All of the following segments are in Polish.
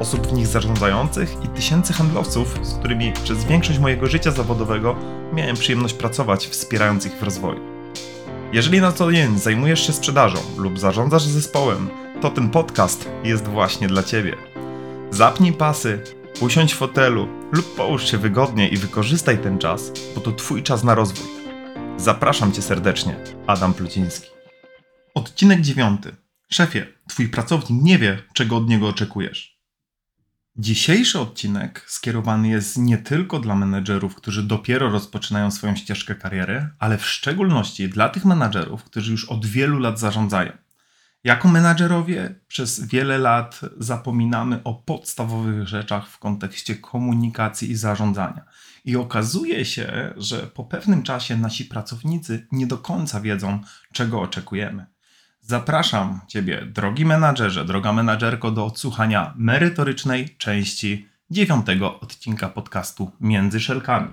osób w nich zarządzających i tysięcy handlowców, z którymi przez większość mojego życia zawodowego miałem przyjemność pracować, wspierając ich w rozwoju. Jeżeli na co dzień zajmujesz się sprzedażą lub zarządzasz zespołem, to ten podcast jest właśnie dla Ciebie. Zapnij pasy, usiądź w fotelu lub połóż się wygodnie i wykorzystaj ten czas, bo to Twój czas na rozwój. Zapraszam Cię serdecznie, Adam Pluciński. Odcinek 9. Szefie, Twój pracownik nie wie, czego od niego oczekujesz. Dzisiejszy odcinek skierowany jest nie tylko dla menedżerów, którzy dopiero rozpoczynają swoją ścieżkę kariery, ale w szczególności dla tych menedżerów, którzy już od wielu lat zarządzają. Jako menadżerowie przez wiele lat zapominamy o podstawowych rzeczach w kontekście komunikacji i zarządzania. I okazuje się, że po pewnym czasie nasi pracownicy nie do końca wiedzą, czego oczekujemy. Zapraszam Ciebie, drogi menadżerze, droga menadżerko, do odsłuchania merytorycznej części dziewiątego odcinka podcastu Między Szelkami.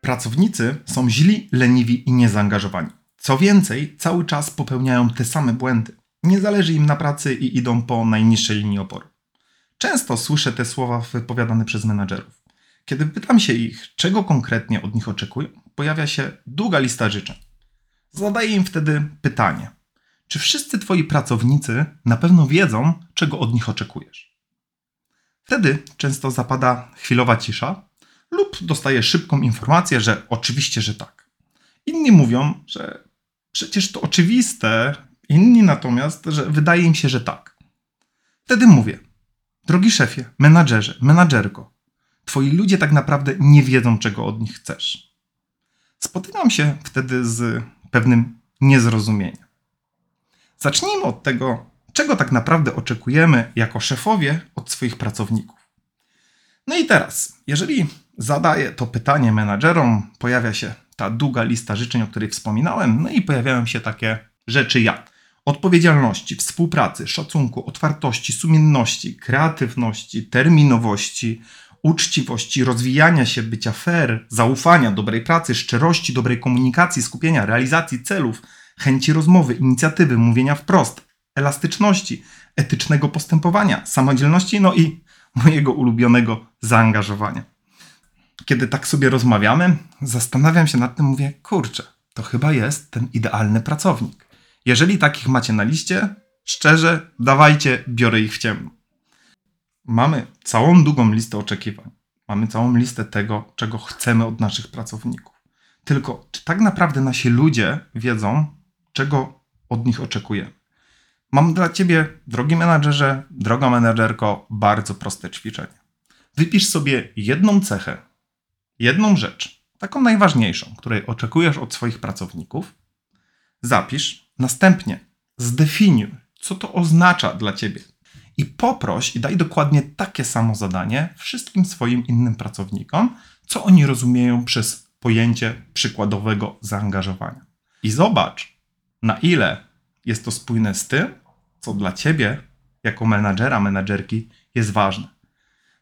Pracownicy są źli, leniwi i niezaangażowani. Co więcej, cały czas popełniają te same błędy. Nie zależy im na pracy i idą po najniższej linii oporu. Często słyszę te słowa wypowiadane przez menadżerów. Kiedy pytam się ich, czego konkretnie od nich oczekują, pojawia się długa lista życzeń. Zadaję im wtedy pytanie: czy wszyscy twoi pracownicy na pewno wiedzą, czego od nich oczekujesz? Wtedy często zapada chwilowa cisza, lub dostaję szybką informację, że oczywiście, że tak. Inni mówią, że przecież to oczywiste, inni natomiast, że wydaje im się, że tak. Wtedy mówię: Drogi szefie, menadżerze, menadżerko, twoi ludzie tak naprawdę nie wiedzą, czego od nich chcesz. Spotykam się wtedy z pewnym niezrozumieniem. Zacznijmy od tego, czego tak naprawdę oczekujemy jako szefowie od swoich pracowników. No i teraz, jeżeli zadaję to pytanie menadżerom, pojawia się ta długa lista życzeń, o której wspominałem, no i pojawiają się takie rzeczy jak odpowiedzialności, współpracy, szacunku, otwartości, sumienności, kreatywności, terminowości, uczciwości, rozwijania się, bycia fair, zaufania, dobrej pracy, szczerości, dobrej komunikacji, skupienia, realizacji celów, chęci rozmowy, inicjatywy, mówienia wprost, elastyczności, etycznego postępowania, samodzielności, no i mojego ulubionego zaangażowania. Kiedy tak sobie rozmawiamy, zastanawiam się nad tym, mówię, kurczę, to chyba jest ten idealny pracownik. Jeżeli takich macie na liście, szczerze, dawajcie, biorę ich w ciemno. Mamy całą długą listę oczekiwań. Mamy całą listę tego, czego chcemy od naszych pracowników. Tylko, czy tak naprawdę nasi ludzie wiedzą, czego od nich oczekujemy? Mam dla ciebie, drogi menadżerze, droga menadżerko, bardzo proste ćwiczenie. Wypisz sobie jedną cechę, jedną rzecz, taką najważniejszą, której oczekujesz od swoich pracowników. Zapisz, następnie zdefiniuj, co to oznacza dla ciebie. I poproś i daj dokładnie takie samo zadanie wszystkim swoim innym pracownikom, co oni rozumieją przez pojęcie przykładowego zaangażowania. I zobacz, na ile jest to spójne z tym, co dla ciebie, jako menadżera, menadżerki, jest ważne.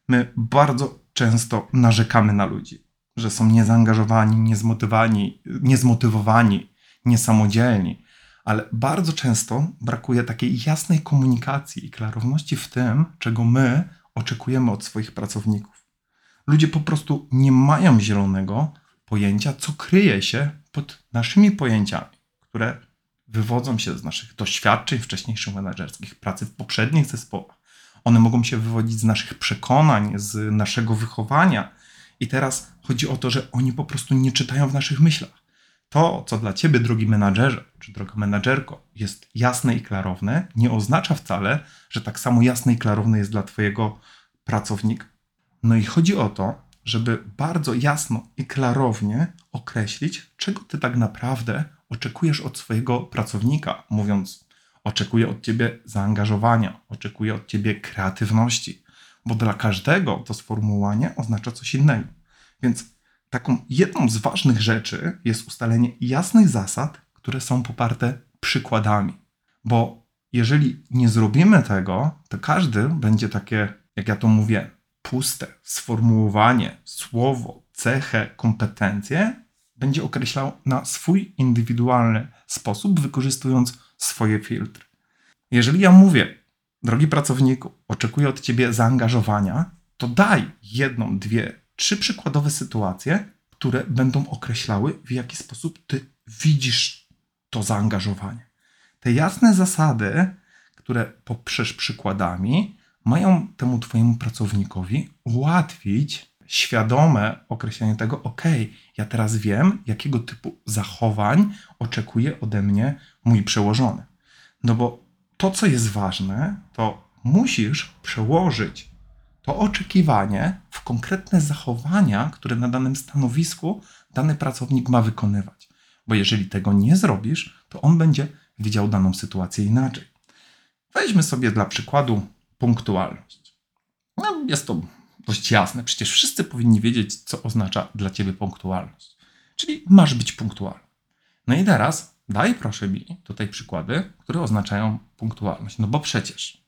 My bardzo często narzekamy na ludzi, że są niezaangażowani, niezmotywowani, niezmotywowani, niesamodzielni, ale bardzo często brakuje takiej jasnej komunikacji i klarowności w tym, czego my oczekujemy od swoich pracowników. Ludzie po prostu nie mają zielonego pojęcia, co kryje się pod naszymi pojęciami, które wywodzą się z naszych doświadczeń wcześniejszych menedżerskich, pracy w poprzednich zespołach. One mogą się wywodzić z naszych przekonań, z naszego wychowania. I teraz chodzi o to, że oni po prostu nie czytają w naszych myślach. To, co dla ciebie, drogi menadżerze, czy droga menadżerko, jest jasne i klarowne, nie oznacza wcale, że tak samo jasne i klarowne jest dla twojego pracownika. No i chodzi o to, żeby bardzo jasno i klarownie określić, czego ty tak naprawdę oczekujesz od swojego pracownika, mówiąc, oczekuję od ciebie zaangażowania, oczekuję od ciebie kreatywności, bo dla każdego to sformułowanie oznacza coś innego. Więc taką jedną z ważnych rzeczy jest ustalenie jasnych zasad, które są poparte przykładami. Bo jeżeli nie zrobimy tego, to każdy będzie takie, jak ja to mówię, puste sformułowanie, słowo, cechę, kompetencje będzie określał na swój indywidualny sposób, wykorzystując swoje filtry. Jeżeli ja mówię, drogi pracowniku, oczekuję od ciebie zaangażowania, to daj jedną, dwie, trzy przykładowe sytuacje, które będą określały, w jaki sposób ty widzisz to zaangażowanie. Te jasne zasady, które poprzesz przykładami, mają temu Twojemu pracownikowi ułatwić świadome określenie tego, ok, ja teraz wiem, jakiego typu zachowań oczekuje ode mnie mój przełożony. No bo to, co jest ważne, to musisz przełożyć to oczekiwanie w konkretne zachowania, które na danym stanowisku dany pracownik ma wykonywać. Bo jeżeli tego nie zrobisz, to on będzie widział daną sytuację inaczej. Weźmy sobie dla przykładu punktualność. No, jest to dość jasne. Przecież wszyscy powinni wiedzieć, co oznacza dla ciebie punktualność. Czyli masz być punktualny. No i teraz daj proszę mi tutaj przykłady, które oznaczają punktualność. No bo przecież,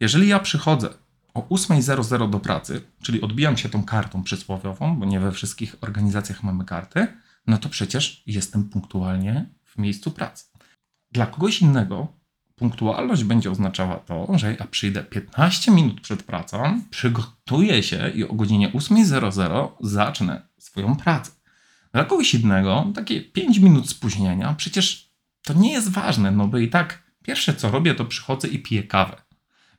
jeżeli ja przychodzę o 8.00 do pracy, czyli odbijam się tą kartą przysłowiową, bo nie we wszystkich organizacjach mamy karty, no to przecież jestem punktualnie w miejscu pracy. Dla kogoś innego punktualność będzie oznaczała to, że ja przyjdę 15 minut przed pracą, przygotuję się i o godzinie 8.00 zacznę swoją pracę. Dla kogoś innego takie 5 minut spóźnienia, przecież to nie jest ważne, no bo i tak pierwsze co robię, to przychodzę i piję kawę.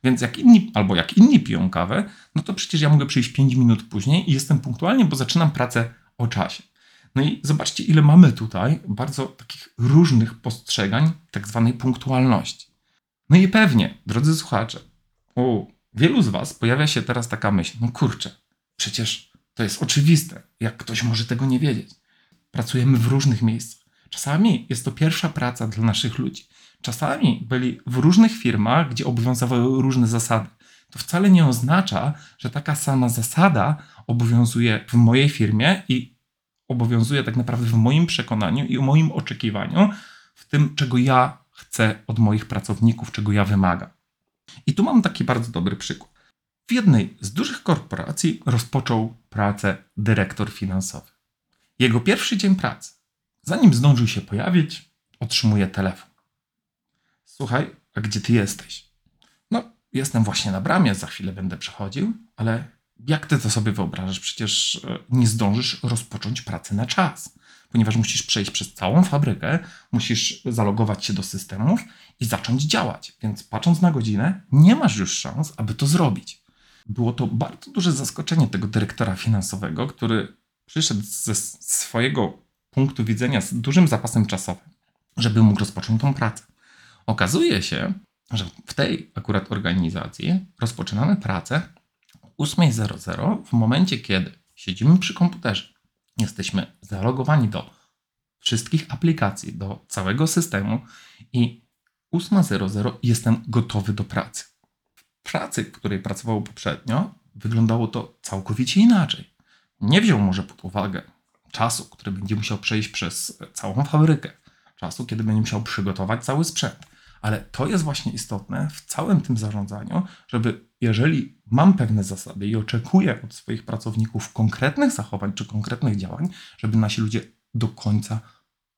Więc jak inni, albo jak inni piją kawę, no to przecież ja mogę przyjść 5 minut później i jestem punktualnie, bo zaczynam pracę o czasie. No i zobaczcie, ile mamy tutaj bardzo takich różnych postrzegań tak zwanej punktualności. No i pewnie, drodzy słuchacze, u wielu z Was pojawia się teraz taka myśl, no kurczę, przecież to jest oczywiste, jak ktoś może tego nie wiedzieć. Pracujemy w różnych miejscach. Czasami jest to pierwsza praca dla naszych ludzi. Czasami byli w różnych firmach, gdzie obowiązywały różne zasady. To wcale nie oznacza, że taka sama zasada obowiązuje w mojej firmie i obowiązuje tak naprawdę w moim przekonaniu i moim oczekiwaniu, w tym, czego ja chcę od moich pracowników, czego ja wymagam. I tu mam taki bardzo dobry przykład. W jednej z dużych korporacji rozpoczął pracę dyrektor finansowy. Jego pierwszy dzień pracy. Zanim zdążył się pojawić, otrzymuje telefon. Słuchaj, a gdzie ty jesteś? No, jestem właśnie na bramie, za chwilę będę przechodził, ale jak ty to sobie wyobrażasz? Przecież e, nie zdążysz rozpocząć pracy na czas ponieważ musisz przejść przez całą fabrykę, musisz zalogować się do systemów i zacząć działać. Więc patrząc na godzinę, nie masz już szans, aby to zrobić. Było to bardzo duże zaskoczenie tego dyrektora finansowego, który przyszedł ze swojego punktu widzenia z dużym zapasem czasowym, żeby mógł rozpocząć tą pracę. Okazuje się, że w tej akurat organizacji rozpoczynamy pracę o 8.00 w momencie, kiedy siedzimy przy komputerze, jesteśmy zalogowani do wszystkich aplikacji, do całego systemu i 8.00 jestem gotowy do pracy. W pracy, w której pracował poprzednio, wyglądało to całkowicie inaczej. Nie wziął może pod uwagę czasu, który będzie musiał przejść przez całą fabrykę, czasu, kiedy będzie musiał przygotować cały sprzęt. Ale to jest właśnie istotne w całym tym zarządzaniu, żeby jeżeli mam pewne zasady i oczekuję od swoich pracowników konkretnych zachowań czy konkretnych działań, żeby nasi ludzie do końca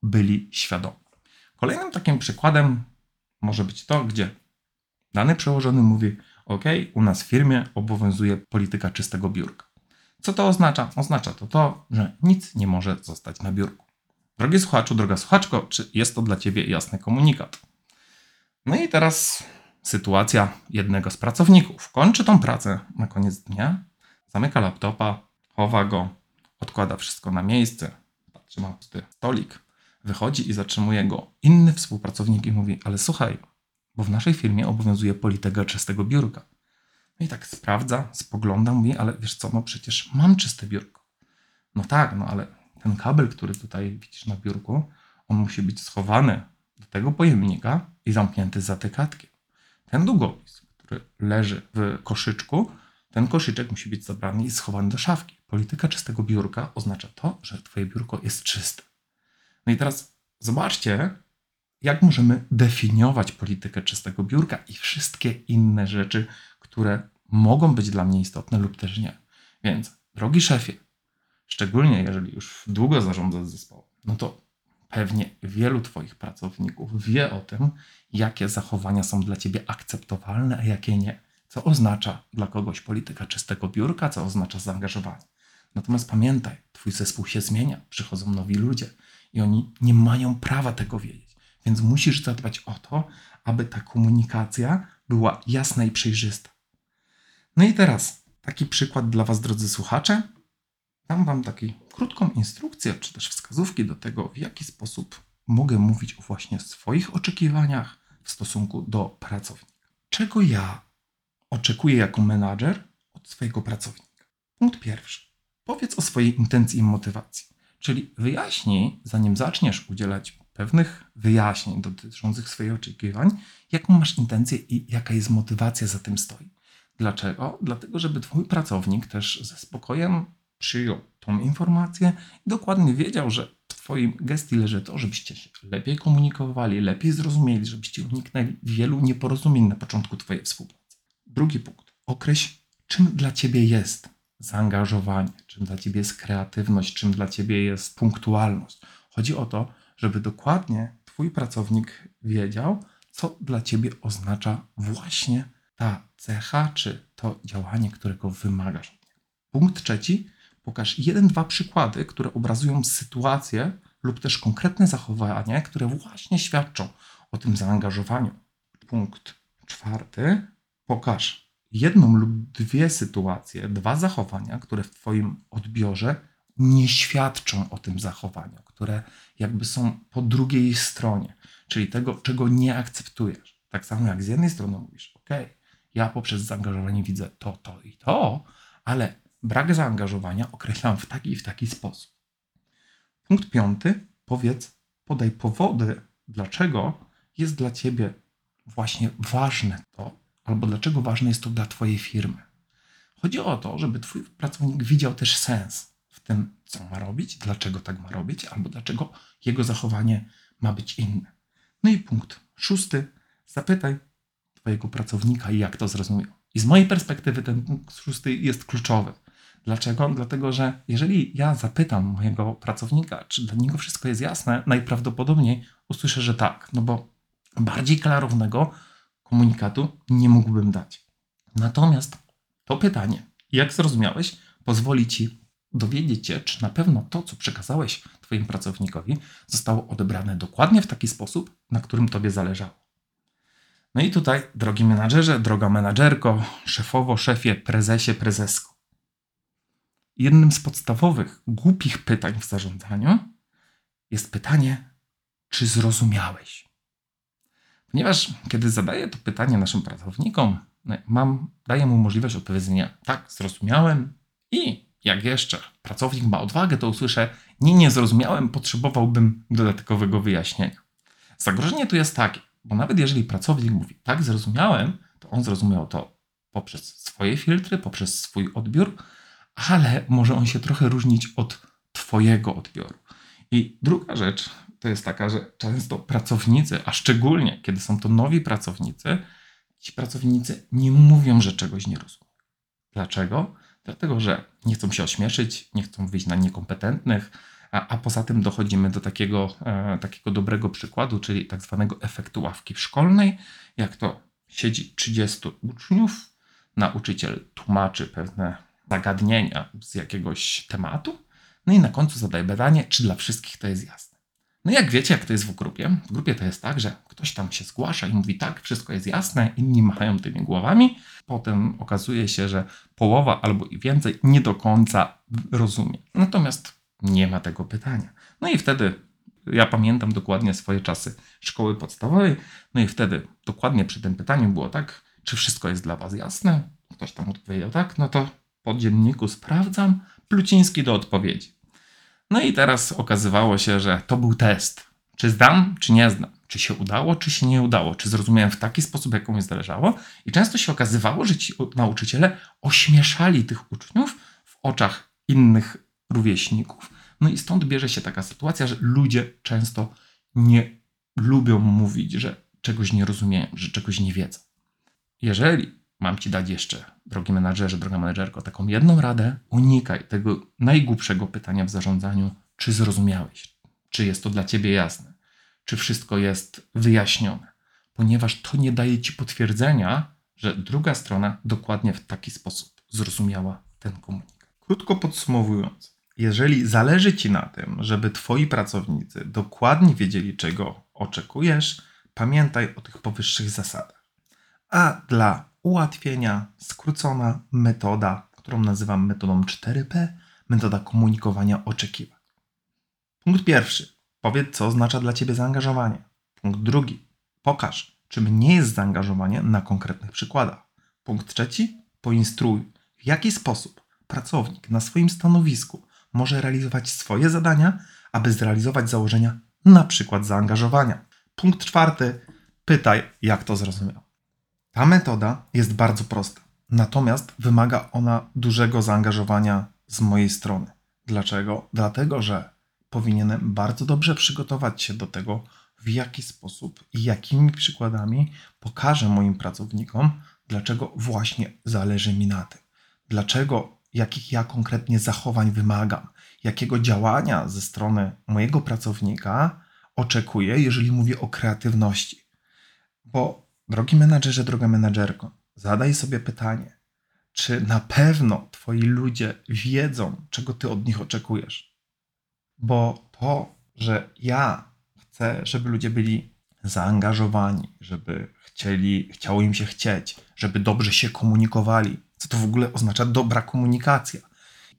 byli świadomi. Kolejnym takim przykładem może być to, gdzie dany przełożony mówi: OK, u nas w firmie obowiązuje polityka czystego biurka. Co to oznacza? Oznacza to to, że nic nie może zostać na biurku. Drogi słuchaczu, droga słuchaczko, czy jest to dla Ciebie jasny komunikat? No i teraz sytuacja jednego z pracowników. Kończy tą pracę na koniec dnia, zamyka laptopa, chowa go, odkłada wszystko na miejsce, patrzy ma pusty stolik, wychodzi i zatrzymuje go inny współpracownik i mówi, ale słuchaj, bo w naszej firmie obowiązuje polityka czystego biurka. No i tak sprawdza, spogląda, mówi, ale wiesz co, no przecież mam czyste biurko. No tak, no ale ten kabel, który tutaj widzisz na biurku, on musi być schowany do tego pojemnika i zamknięty za tę katkiem. Ten długopis, który leży w koszyczku, ten koszyczek musi być zabrany i schowany do szafki. Polityka czystego biurka oznacza to, że twoje biurko jest czyste. No i teraz zobaczcie, jak możemy definiować politykę czystego biurka i wszystkie inne rzeczy, które mogą być dla mnie istotne lub też nie. Więc, drogi szefie, szczególnie jeżeli już długo zarządzasz zespołem, no to pewnie wielu Twoich pracowników wie o tym, jakie zachowania są dla Ciebie akceptowalne, a jakie nie. Co oznacza dla kogoś polityka czystego biurka, co oznacza zaangażowanie. Natomiast pamiętaj, Twój zespół się zmienia, przychodzą nowi ludzie i oni nie mają prawa tego wiedzieć. Więc musisz zadbać o to, aby ta komunikacja była jasna i przejrzysta. No i teraz taki przykład dla Was, drodzy słuchacze. Dam Wam taką krótką instrukcję, czy też wskazówki do tego, w jaki sposób mogę mówić o właśnie swoich oczekiwaniach w stosunku do pracownika. Czego ja oczekuję jako menadżer od swojego pracownika? Punkt pierwszy. Powiedz o swojej intencji i motywacji. Czyli wyjaśnij, zanim zaczniesz udzielać pewnych wyjaśnień dotyczących swoich oczekiwań, jaką masz intencję i jaka jest motywacja za tym stoi. Dlaczego? Dlatego, żeby Twój pracownik też ze spokojem przyjął tą informację i dokładnie wiedział, że w Twoim gestii leży to, żebyście się lepiej komunikowali, lepiej zrozumieli, żebyście uniknęli wielu nieporozumień na początku Twojej współpracy. Drugi punkt. Określ, czym dla Ciebie jest zaangażowanie, czym dla Ciebie jest kreatywność, czym dla Ciebie jest punktualność. Chodzi o to, żeby dokładnie Twój pracownik wiedział, co dla Ciebie oznacza właśnie ta cecha, czy to działanie, którego wymagasz. Punkt trzeci. Pokaż jeden, dwa przykłady, które obrazują sytuację lub też konkretne zachowania, które właśnie świadczą o tym zaangażowaniu. Punkt czwarty. Pokaż jedną lub dwie sytuacje, dwa zachowania, które w Twoim odbiorze nie świadczą o tym zachowaniu, które jakby są po drugiej stronie, czyli tego, czego nie akceptujesz. Tak samo jak z jednej strony mówisz, OK, ja poprzez zaangażowanie widzę to, to i to, ale brak zaangażowania określam w taki i w taki sposób. Punkt piąty, powiedz, podaj powody, dlaczego jest dla ciebie właśnie ważne to, albo dlaczego ważne jest to dla twojej firmy. Chodzi o to, żeby twój pracownik widział też sens w tym, co ma robić, dlaczego tak ma robić, albo dlaczego jego zachowanie ma być inne. No i punkt szósty, zapytaj Twojego pracownika i jak to zrozumiał. I z mojej perspektywy ten punkt szósty jest kluczowy. Dlaczego? Dlatego, że jeżeli ja zapytam mojego pracownika, czy dla niego wszystko jest jasne, najprawdopodobniej usłyszę, że tak, no bo bardziej klarownego komunikatu nie mógłbym dać. Natomiast to pytanie, jak zrozumiałeś, pozwoli ci dowiedzieć się, czy na pewno to, co przekazałeś Twoim pracownikowi, zostało odebrane dokładnie w taki sposób, na którym Tobie zależało. No i tutaj, drogi menadżerze, droga menadżerko, szefowo, szefie, prezesie, prezesko. Jednym z podstawowych, głupich pytań w zarządzaniu jest pytanie, czy zrozumiałeś? Ponieważ kiedy zadaję to pytanie naszym pracownikom, no, mam, daję mu możliwość odpowiedzenia, tak, zrozumiałem i jak jeszcze pracownik ma odwagę, to usłyszę, nie, nie zrozumiałem, potrzebowałbym dodatkowego wyjaśnienia. Zagrożenie tu jest takie, bo nawet jeżeli pracownik mówi, tak, zrozumiałem, to on zrozumiał to poprzez swoje filtry, poprzez swój odbiór, ale może on się trochę różnić od Twojego odbioru. I druga rzecz to jest taka, że często pracownicy, a szczególnie kiedy są to nowi pracownicy, ci pracownicy nie mówią, że czegoś nie rozumieją. Dlaczego? Dlatego, że nie chcą się ośmieszyć, nie chcą wyjść na niekompetentnych, a, a poza tym dochodzimy do takiego, e, takiego dobrego przykładu, czyli tak zwanego efektu ławki szkolnej. Jak to siedzi 30 uczniów, nauczyciel tłumaczy pewne zagadnienia z jakiegoś tematu, no i na końcu zadaje badanie, czy dla wszystkich to jest jasne. No jak wiecie, jak to jest w grupie? W grupie to jest tak, że ktoś tam się zgłasza i mówi tak, wszystko jest jasne, inni machają tymi głowami. Potem okazuje się, że połowa albo i więcej nie do końca rozumie. Natomiast nie ma tego pytania. No i wtedy ja pamiętam dokładnie swoje czasy szkoły podstawowej. No i wtedy dokładnie przy tym pytaniu było tak, czy wszystko jest dla Was jasne? Ktoś tam odpowiedział tak, no to po dzienniku sprawdzam, Pluciński do odpowiedzi. No i teraz okazywało się, że to był test. Czy zdam, czy nie zdam? czy się udało, czy się nie udało, czy zrozumiałem w taki sposób, jak mi zależało. I często się okazywało, że ci nauczyciele ośmieszali tych uczniów w oczach innych rówieśników. No i stąd bierze się taka sytuacja, że ludzie często nie lubią mówić, że czegoś nie rozumieją, że czegoś nie wiedzą. Jeżeli mam ci dać jeszcze, drogi menadżerze, droga menedżerko, taką jedną radę, unikaj tego najgłupszego pytania w zarządzaniu, czy zrozumiałeś, czy jest to dla ciebie jasne, czy wszystko jest wyjaśnione, ponieważ to nie daje ci potwierdzenia, że druga strona dokładnie w taki sposób zrozumiała ten komunikat. Krótko podsumowując, jeżeli zależy ci na tym, żeby twoi pracownicy dokładnie wiedzieli, czego oczekujesz, pamiętaj o tych powyższych zasadach. A dla ułatwienia skrócona metoda, którą nazywam metodą 4P, metoda komunikowania oczekiwań. Punkt pierwszy. Powiedz, co oznacza dla Ciebie zaangażowanie. Punkt drugi. Pokaż, czym nie jest zaangażowanie na konkretnych przykładach. Punkt trzeci. Poinstruuj, w jaki sposób pracownik na swoim stanowisku może realizować swoje zadania, aby zrealizować założenia na przykład zaangażowania. Punkt czwarty. Pytaj, jak to zrozumiał. Ta metoda jest bardzo prosta, natomiast wymaga ona dużego zaangażowania z mojej strony. Dlaczego? Dlatego, że powinienem bardzo dobrze przygotować się do tego, w jaki sposób i jakimi przykładami pokażę moim pracownikom, dlaczego właśnie zależy mi na tym. Dlaczego, jakich ja konkretnie zachowań wymagam, jakiego działania ze strony mojego pracownika oczekuję, jeżeli mówię o kreatywności. Bo, drogi menadżerze, droga menadżerko, zadaj sobie pytanie, czy na pewno Twoi ludzie wiedzą, czego Ty od nich oczekujesz? Bo to, że ja chcę, żeby ludzie byli zaangażowani, żeby chcieli, chciało im się chcieć, żeby dobrze się komunikowali, co to w ogóle oznacza dobra komunikacja.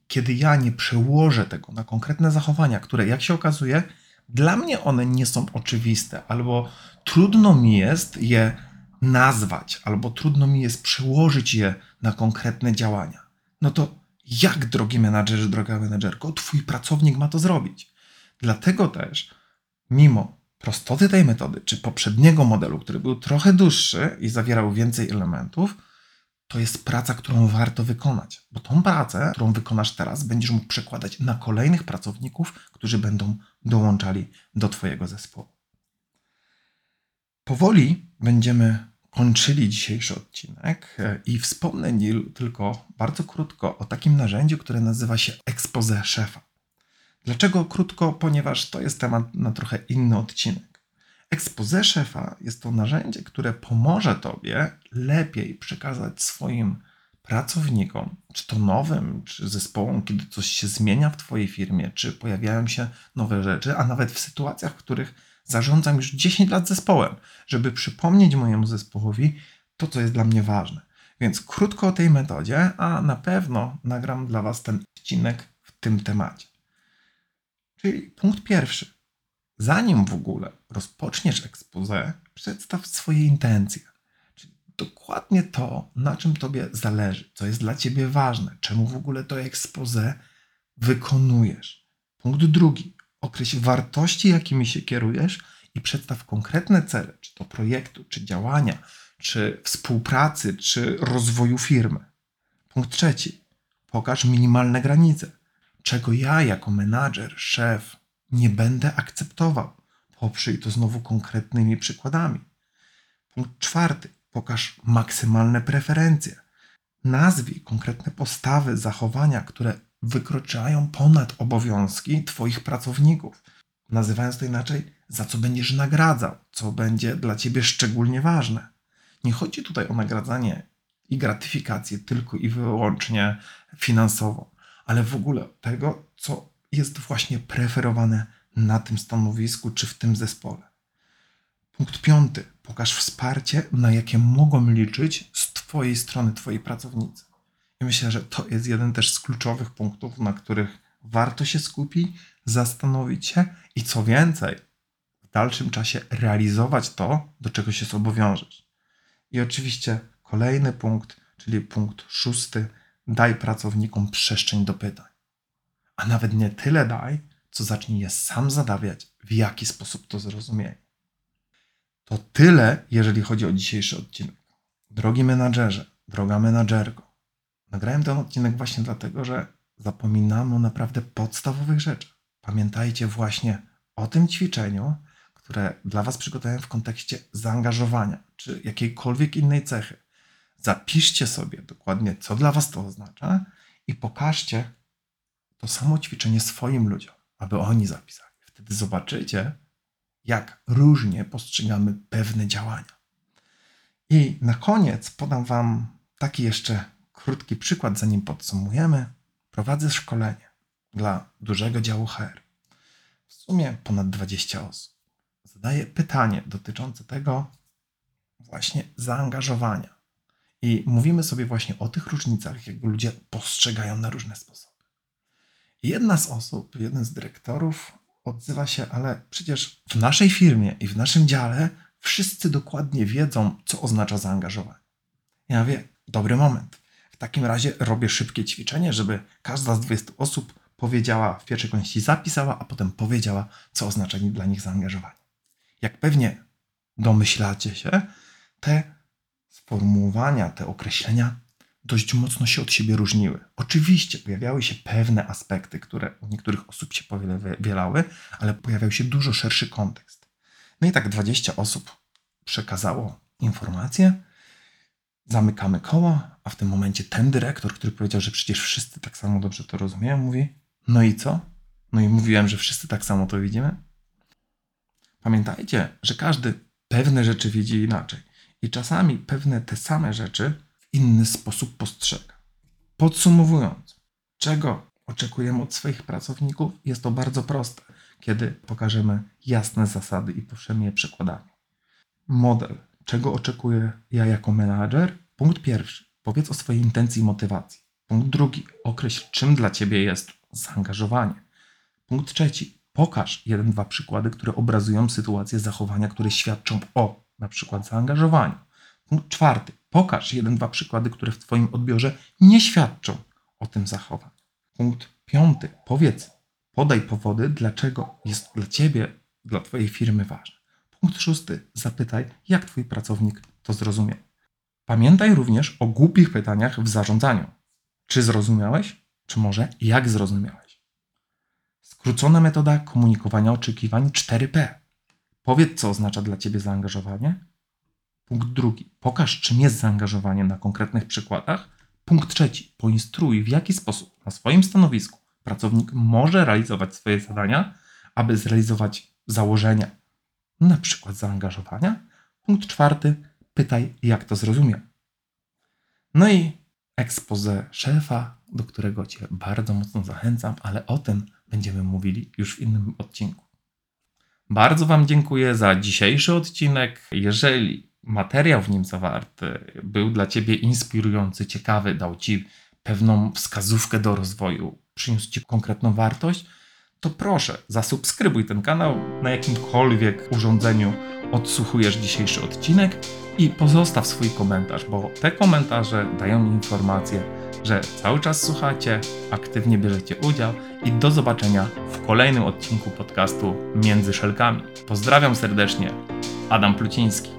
Kiedy ja nie przełożę tego na konkretne zachowania, które, jak się okazuje, dla mnie one nie są oczywiste, albo trudno mi jest je nazwać, albo trudno mi jest przełożyć je na konkretne działania. No to jak, drogi menadżerze, droga menadżerko, twój pracownik ma to zrobić? Dlatego też, mimo prostoty tej metody, czy poprzedniego modelu, który był trochę dłuższy i zawierał więcej elementów, to jest praca, którą warto wykonać, bo tą pracę, którą wykonasz teraz, będziesz mógł przekładać na kolejnych pracowników, którzy będą dołączali do Twojego zespołu. Powoli będziemy kończyli dzisiejszy odcinek e, i wspomnę tylko bardzo krótko o takim narzędziu, które nazywa się expose szefa. Dlaczego krótko? Ponieważ to jest temat na trochę inny odcinek. Expose szefa jest to narzędzie, które pomoże Tobie lepiej przekazać swoim pracownikom, czy to nowym, czy zespołom, kiedy coś się zmienia w Twojej firmie, czy pojawiają się nowe rzeczy, a nawet w sytuacjach, w których zarządzam już 10 lat zespołem, żeby przypomnieć mojemu zespołowi to, co jest dla mnie ważne. Więc krótko o tej metodzie, a na pewno nagram dla Was ten odcinek w tym temacie. Czyli punkt pierwszy. Zanim w ogóle rozpoczniesz expose, przedstaw swoje intencje. Czyli dokładnie to, na czym Tobie zależy, co jest dla Ciebie ważne, czemu w ogóle to expose wykonujesz. Punkt drugi. Określ wartości, jakimi się kierujesz i przedstaw konkretne cele, czy to projektu, czy działania, czy współpracy, czy rozwoju firmy. Punkt trzeci. Pokaż minimalne granice, czego ja jako menadżer, szef nie będę akceptował. Poprzyj to znowu konkretnymi przykładami. Punkt czwarty. Pokaż maksymalne preferencje. Nazwij konkretne postawy, zachowania, które wykraczają ponad obowiązki Twoich pracowników. Nazywając to inaczej, za co będziesz nagradzał, co będzie dla Ciebie szczególnie ważne. Nie chodzi tutaj o nagradzanie i gratyfikację tylko i wyłącznie finansową, ale w ogóle tego, co jest właśnie preferowane na tym stanowisku czy w tym zespole. Punkt piąty. Pokaż wsparcie, na jakie mogą liczyć z Twojej strony Twoi pracownicy. I myślę, że to jest jeden też z kluczowych punktów, na których warto się skupić, zastanowić się i co więcej, w dalszym czasie realizować to, do czego się zobowiążesz. I oczywiście kolejny punkt, czyli punkt szósty, daj pracownikom przestrzeń do pytań. A nawet nie tyle daj, co zacznij je sam zadawiać, w jaki sposób to zrozumieli. To tyle, jeżeli chodzi o dzisiejszy odcinek. Drogi menadżerze, droga menadżerko, nagrałem ten odcinek właśnie dlatego, że zapominamy o naprawdę podstawowych rzeczach. Pamiętajcie właśnie o tym ćwiczeniu, które dla Was przygotowałem w kontekście zaangażowania czy jakiejkolwiek innej cechy. Zapiszcie sobie dokładnie, co dla Was to oznacza i pokażcie to samo ćwiczenie swoim ludziom, aby oni zapisali. Wtedy zobaczycie, jak różnie postrzegamy pewne działania. I na koniec podam Wam taki jeszcze krótki przykład, zanim podsumujemy. Prowadzę szkolenie dla dużego działu HR. W sumie ponad 20 osób. Zadaję pytanie dotyczące tego właśnie zaangażowania. I mówimy sobie właśnie o tych różnicach, jak ludzie postrzegają na różne sposoby. Jedna z osób, jeden z dyrektorów odzywa się, ale przecież w naszej firmie i w naszym dziale wszyscy dokładnie wiedzą, co oznacza zaangażowanie. Ja wiem, dobry moment. W takim razie robię szybkie ćwiczenie, żeby każda z 20 osób powiedziała, w pierwszej kolejności zapisała, a potem powiedziała, co oznacza dla nich zaangażowanie. Jak pewnie domyślacie się, te sformułowania, te określenia dość mocno się od siebie różniły. Oczywiście pojawiały się pewne aspekty, które u niektórych osób się powielały, ale pojawiał się dużo szerszy kontekst. No i tak 20 osób przekazało informacje, zamykamy koło, a w tym momencie ten dyrektor, który powiedział, że przecież wszyscy tak samo dobrze to rozumieją, mówi: No i co? No i mówiłem, że wszyscy tak samo to widzimy. Pamiętajcie, że każdy pewne rzeczy widzi inaczej i czasami pewne te same rzeczy inny sposób postrzega. Podsumowując, czego oczekujemy od swoich pracowników, jest to bardzo proste, kiedy pokażemy jasne zasady i poprzemy je przykładami. Model, czego oczekuję ja jako menadżer? Punkt pierwszy, powiedz o swojej intencji i motywacji. Punkt drugi, określ, czym dla ciebie jest zaangażowanie. Punkt trzeci, pokaż jeden, dwa przykłady, które obrazują sytuację zachowania, które świadczą o na przykład zaangażowaniu. Punkt czwarty. Pokaż jeden, dwa przykłady, które w Twoim odbiorze nie świadczą o tym zachowaniu. Punkt piąty. Powiedz, podaj powody, dlaczego jest dla Ciebie, dla Twojej firmy ważne. Punkt szósty. Zapytaj, jak Twój pracownik to zrozumiał. Pamiętaj również o głupich pytaniach w zarządzaniu. Czy zrozumiałeś? Czy może jak zrozumiałeś? Skrócona metoda komunikowania oczekiwań 4P. Powiedz, co oznacza dla Ciebie zaangażowanie. Punkt drugi. Pokaż, czym jest zaangażowanie na konkretnych przykładach. Punkt trzeci. Poinstruuj, w jaki sposób na swoim stanowisku pracownik może realizować swoje zadania, aby zrealizować założenia, na przykład zaangażowania. Punkt czwarty. Pytaj, jak to zrozumiał. No i expose szefa, do którego Cię bardzo mocno zachęcam, ale o tym będziemy mówili już w innym odcinku. Bardzo Wam dziękuję za dzisiejszy odcinek. Jeżeli materiał w nim zawarty był dla Ciebie inspirujący, ciekawy, dał Ci pewną wskazówkę do rozwoju, przyniósł Ci konkretną wartość, to proszę, zasubskrybuj ten kanał na jakimkolwiek urządzeniu odsłuchujesz dzisiejszy odcinek i pozostaw swój komentarz, bo te komentarze dają mi informację, że cały czas słuchacie, aktywnie bierzecie udział i do zobaczenia w kolejnym odcinku podcastu Między Szelkami. Pozdrawiam serdecznie, Adam Pluciński.